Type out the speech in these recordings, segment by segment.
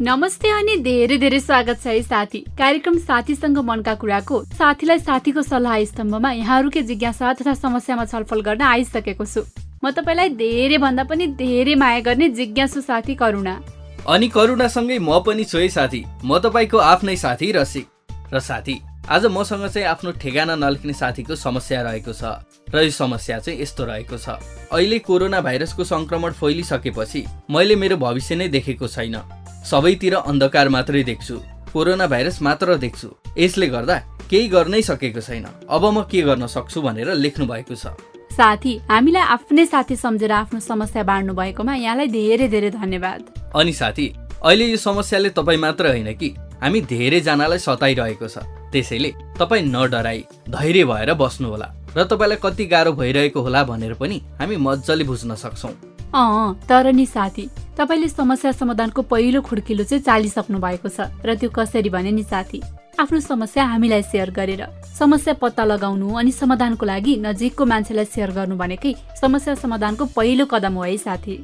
नमस्ते अनि धेरै धेरै स्वागत छ है साथी। कार्यक्रम साथीसँग मनका कुराको साथीलाई साथीको सल्लाह स्तम्भमा यहाँहरूकै जिज्ञासा तथा समस्यामा छलफल गर्न आइसकेको छु। म तपाईँलाई धेरै भन्दा पनि धेरै माया गर्ने जिज्ञासु साथी करुणा। अनि करुणासँगै म पनि छु है साथी। म तपाईँको आफ्नै साथी रसिक। र साथी आज मसँग चाहिँ आफ्नो ठेगाना नलेख्ने साथीको समस्या रहेको छ। र यो समस्या चाहिँ यस्तो रहेको छ। अहिले कोरोना भाइरसको सङ्क्रमण फैलिसकेपछि मैले मेरो भविष्य नै देखेको छैन। सबैतिर अन्धकार मात्रै देख्छु कोरोना भाइरस मात्र देख्छु। यसले गर्दा केही गर्नै सकेको छैन। अब म के गर्न सक्छु भनेर लेख्नु भएको छ। साथी हामीलाई आफ्नै साथी सम्झेर आफ्नो समस्या बाँड्नु भएकोमा यहाँलाई धेरै धेरै धन्यवाद। अनि साथी अहिले यो समस्याले तपाईँ मात्र होइन कि हामी धेरैजनालाई सताइरहेको छ। त्यसैले तपाईँ नडराई धैर्य भएर बस्नुहोला र तपाईँलाई कति गाह्रो भइरहेको होला भनेर पनि हामी मजाले बुझ्न सक्छौँ। अँ तर नि साथी तपाईँले समस्या समाधानको पहिलो खुड्किलो चाहिँ चालिसक्नु भएको छ र त्यो कसरी भने नि साथी? आफ्नो समस्या हामीलाई सेयर गरेर समस्या पत्ता लगाउनु अनि समाधानको लागि नजिकको मान्छेलाई सेयर गर्नु भनेकै समस्या समाधानको पहिलो कदम हो है साथी।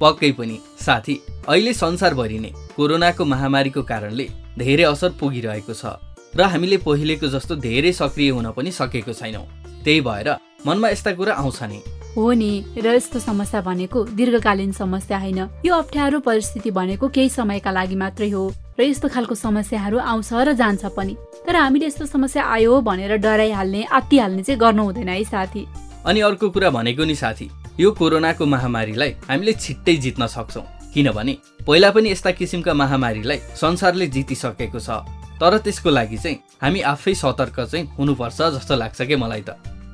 पक्कै पनि। साथी अहिले संसारभरि नै कोरोनाको महामारीको कारणले धेरै असर पुगिरहेको छ र हामीले पहिलेको जस्तो धेरै सक्रिय हुन पनि सकेको छैनौँ। त्यही भएर मनमा यस्ता कुरा आउँछ नि। हो नि र यस्तो समस्या भनेको दीर्घकालीन समस्या होइन। यो अप्ठ्यारो परिस्थिति भनेको केही समयका लागि मात्रै हो। र यस्तो खालको समस्याहरू आउँछ र जान्छ पनि। तर हामीले यस्तो समस्या आयो भनेर डराइहाल्ने आत्तिहाल्ने चाहिँ गर्नु हुँदैन है साथी। अनि अर्को कुरा भनेको नि साथी यो कोरोनाको महामारीलाई हामीले छिट्टै जित्न सक्छौँ। किनभने पहिला पनि यस्ता किसिमका महामारीलाई संसारले जितिसकेको छ। तर त्यसको लागि चाहिँ हामी आफै सतर्क चाहिँ हुनुपर्छ जस्तो लाग्छ कि मलाई त।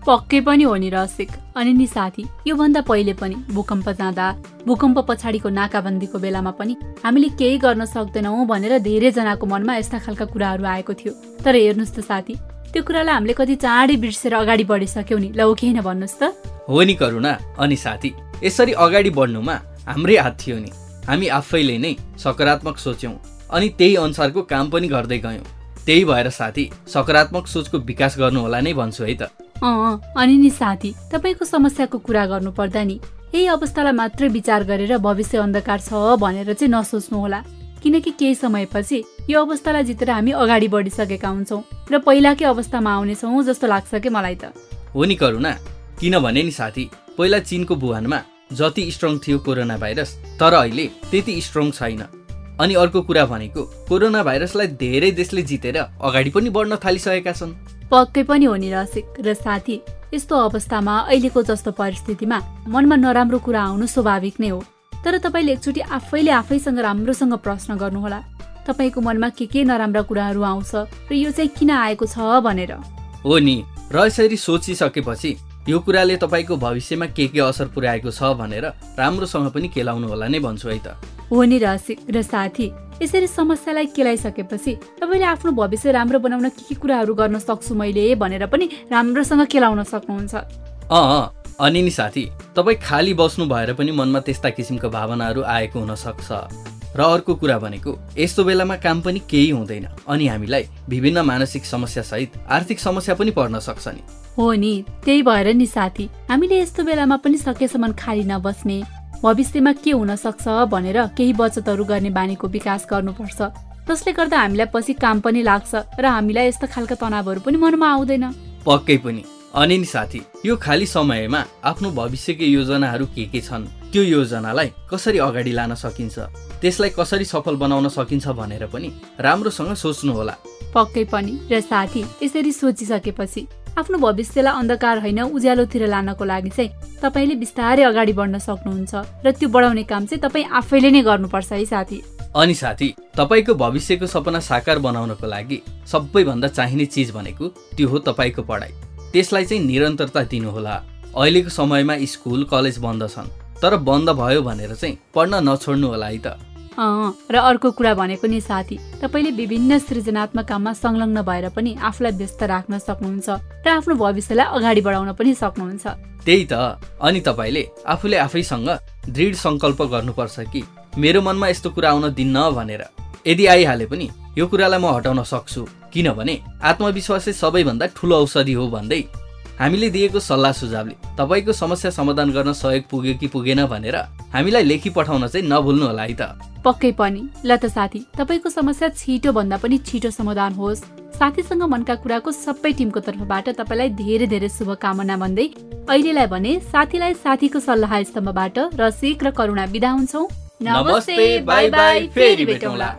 पक्कै पनि हो नि रसिक। अनि नि साथी योभन्दा पहिले पनि भूकम्प जाँदा भूकम्प पछाडिको नाकाबन्दीको बेलामा पनि हामीले केही गर्न सक्दैनौँ भनेर धेरैजनाको मनमा यस्ता खालका कुराहरू आएको थियो। तर हेर्नुहोस् त साथी त्यो कुरालाई हामीले कति चाँडै बिर्सेर अगाडि बढिसक्यौँ नि। ल केही न भन्नुहोस् त। हो नि करुणा। अनि साथी यसरी अगाडि बढ्नुमा हाम्रै हात थियो नि। हामी आफैले नै सकारात्मक सोच्यौँ। अनि त्यही अनुसारको काम पनि गर्दै गयौँ। त्यही भएर साथी सकारात्मक सोचको विकास गर्नु होला नै भन्छु है त। अँ अनि नि साथी तपाईँको समस्याको कुरा गर्नु पर्दा नि। यही अवस्थालाई मात्रै विचार गरेर भविष्य अन्धकार छ भनेर चाहिँ नसोच्नु होला। किनकि केही समयपछि यो अवस्थालाई जितेर हामी अगाडि बढिसकेका हुन्छौँ र पहिलाकै अवस्थामा आउनेछौँ जस्तो लाग्छ कि मलाई त? हो नि करुणा किनभने नि साथी पहिला चिनको बुहानमा जति स्ट्रङ थियो कोरोना भाइरस तर अहिले त्यति स्ट्रङ छैन। अनि अर्को कुरा भनेको कोरोना भाइरसलाई धेरै देशले जितेर अगाडि पनि बढ्न थालिसकेका छन्। पक्कै पनि हो नि रसिक र साथी यस्तो अवस्थामा अहिलेको जस्तो परिस्थितिमा मनमा नराम्रो कुरा आउनु स्वाभाविक नै हो। तर तपाईँले एकचोटि आफैले आफैसँग राम्रोसँग प्रश्न गर्नुहोला। तपाईँको मनमा के के नराम्रा कुराहरू आउँछ र यो चाहिँ किन आएको छ भनेर। हो नि र यसरी सोचिसकेपछि यो कुराले तपाईँको भविष्यमा के के असर पुर्याएको छ भनेर राम्रोसँग पनि केलाउनु होला नै भन्छु है त। हो नि रसिक र साथी यसरी समस्यालाई केलाइसकेपछि तपाईँले आफ्नो भविष्य राम्रो बनाउन के के कुराहरू गर्न सक्छु मैले भनेर पनि राम्रोसँग केलाउन सक्नुहुन्छ। अँ अनि नि साथी तपाईँ खाली बस्नु भएर पनि मनमा त्यस्ता किसिमको भावनाहरू आएको हुनसक्छ र अर्को कुरा भनेको यस्तो बेलामा काम पनि केही हुँदैन अनि हामीलाई विभिन्न मानसिक समस्या सहित आर्थिक समस्या पनि पर्न सक्छ नि। हो नि त्यही भएर नि साथी हामीले यस्तो बेलामा पनि सकेसम्म खाली नबस्ने। भविष्यमा के हुन सक्छ भनेर केही बचतहरू गर्ने बानीको विकास गर्नुपर्छ। जसले गर्दा हामीलाई पछि काम पनि लाग्छ र हामीलाई यस्ता खालका तनावहरू पनि मनमा आउँदैन। पक्कै पनि। अनि नि साथी यो खाली समयमा आफ्नो भविष्यको योजनाहरू के के छन्? त्यो योजनालाई कसरी अगाडि लान सकिन्छ? त्यसलाई कसरी सफल बनाउन सकिन्छ भनेर पनि राम्रोसँग सोच्नु होला पक्कै पनि। र साथी यसरी सोचिसकेपछि आफ्नो भविष्यलाई अन्धकार होइन उज्यालोतिर लानको लागि चाहिँ तपाईँले बिस्तारै अगाडि बढ्न सक्नुहुन्छ र त्यो बढाउने काम चाहिँ तपाईँ आफैले नै गर्नुपर्छ है साथी। अनि साथी तपाईँको भविष्यको सपना साकार बनाउनको लागि सबैभन्दा चाहिने चिज भनेको त्यो हो तपाईँको पढाइ। त्यसलाई चाहिँ निरन्तरता दिनुहोला। अहिलेको समयमा स्कुल कलेज बन्द छन् तर बन्द भयो भनेर चाहिँ पढ्न नछोड्नु होला है त। र अर्को कुरा भनेको नि साथी तपाईँले विभिन्न सृजनात्मक काममा संलग्न भएर पनि आफूलाई व्यस्त राख्न सक्नुहुन्छ र आफ्नो भविष्यलाई अगाडि बढाउन पनि सक्नुहुन्छ। त्यही त। अनि तपाईँले आफूले आफैसँग दृढ सङ्कल्प गर्नुपर्छ कि मेरो मनमा यस्तो कुरा आउन दिन्न भनेर। यदि आइहाले पनि यो कुरालाई म हटाउन सक्छु किनभने आत्मविश्वासै सबैभन्दा ठुलो औषधि हो भन्दै हामीले दिएको सल्लाह सुझावले तपाईँको समस्या समाधान गर्न सहयोग पुग्यो कि पुगेन भनेर हामीलाई लेखी पठाउन चाहिँ नभुल्नु होला है त। पक्कै पनि। ल त साथी तपाईँको समस्या छिटो भन्दा पनि छिटो समाधान होस्। साथीसँग मनका कुराको सबै टिमको तर्फबाट तपाईँलाई धेरै धेरै शुभकामना भन्दै अहिलेलाई भने साथीलाई साथीको सल्लाह स्तम्भबाट रसिक र करुणा विदा हुन्छौ। नमस्ते बाई बाई फेरि भेटौँला।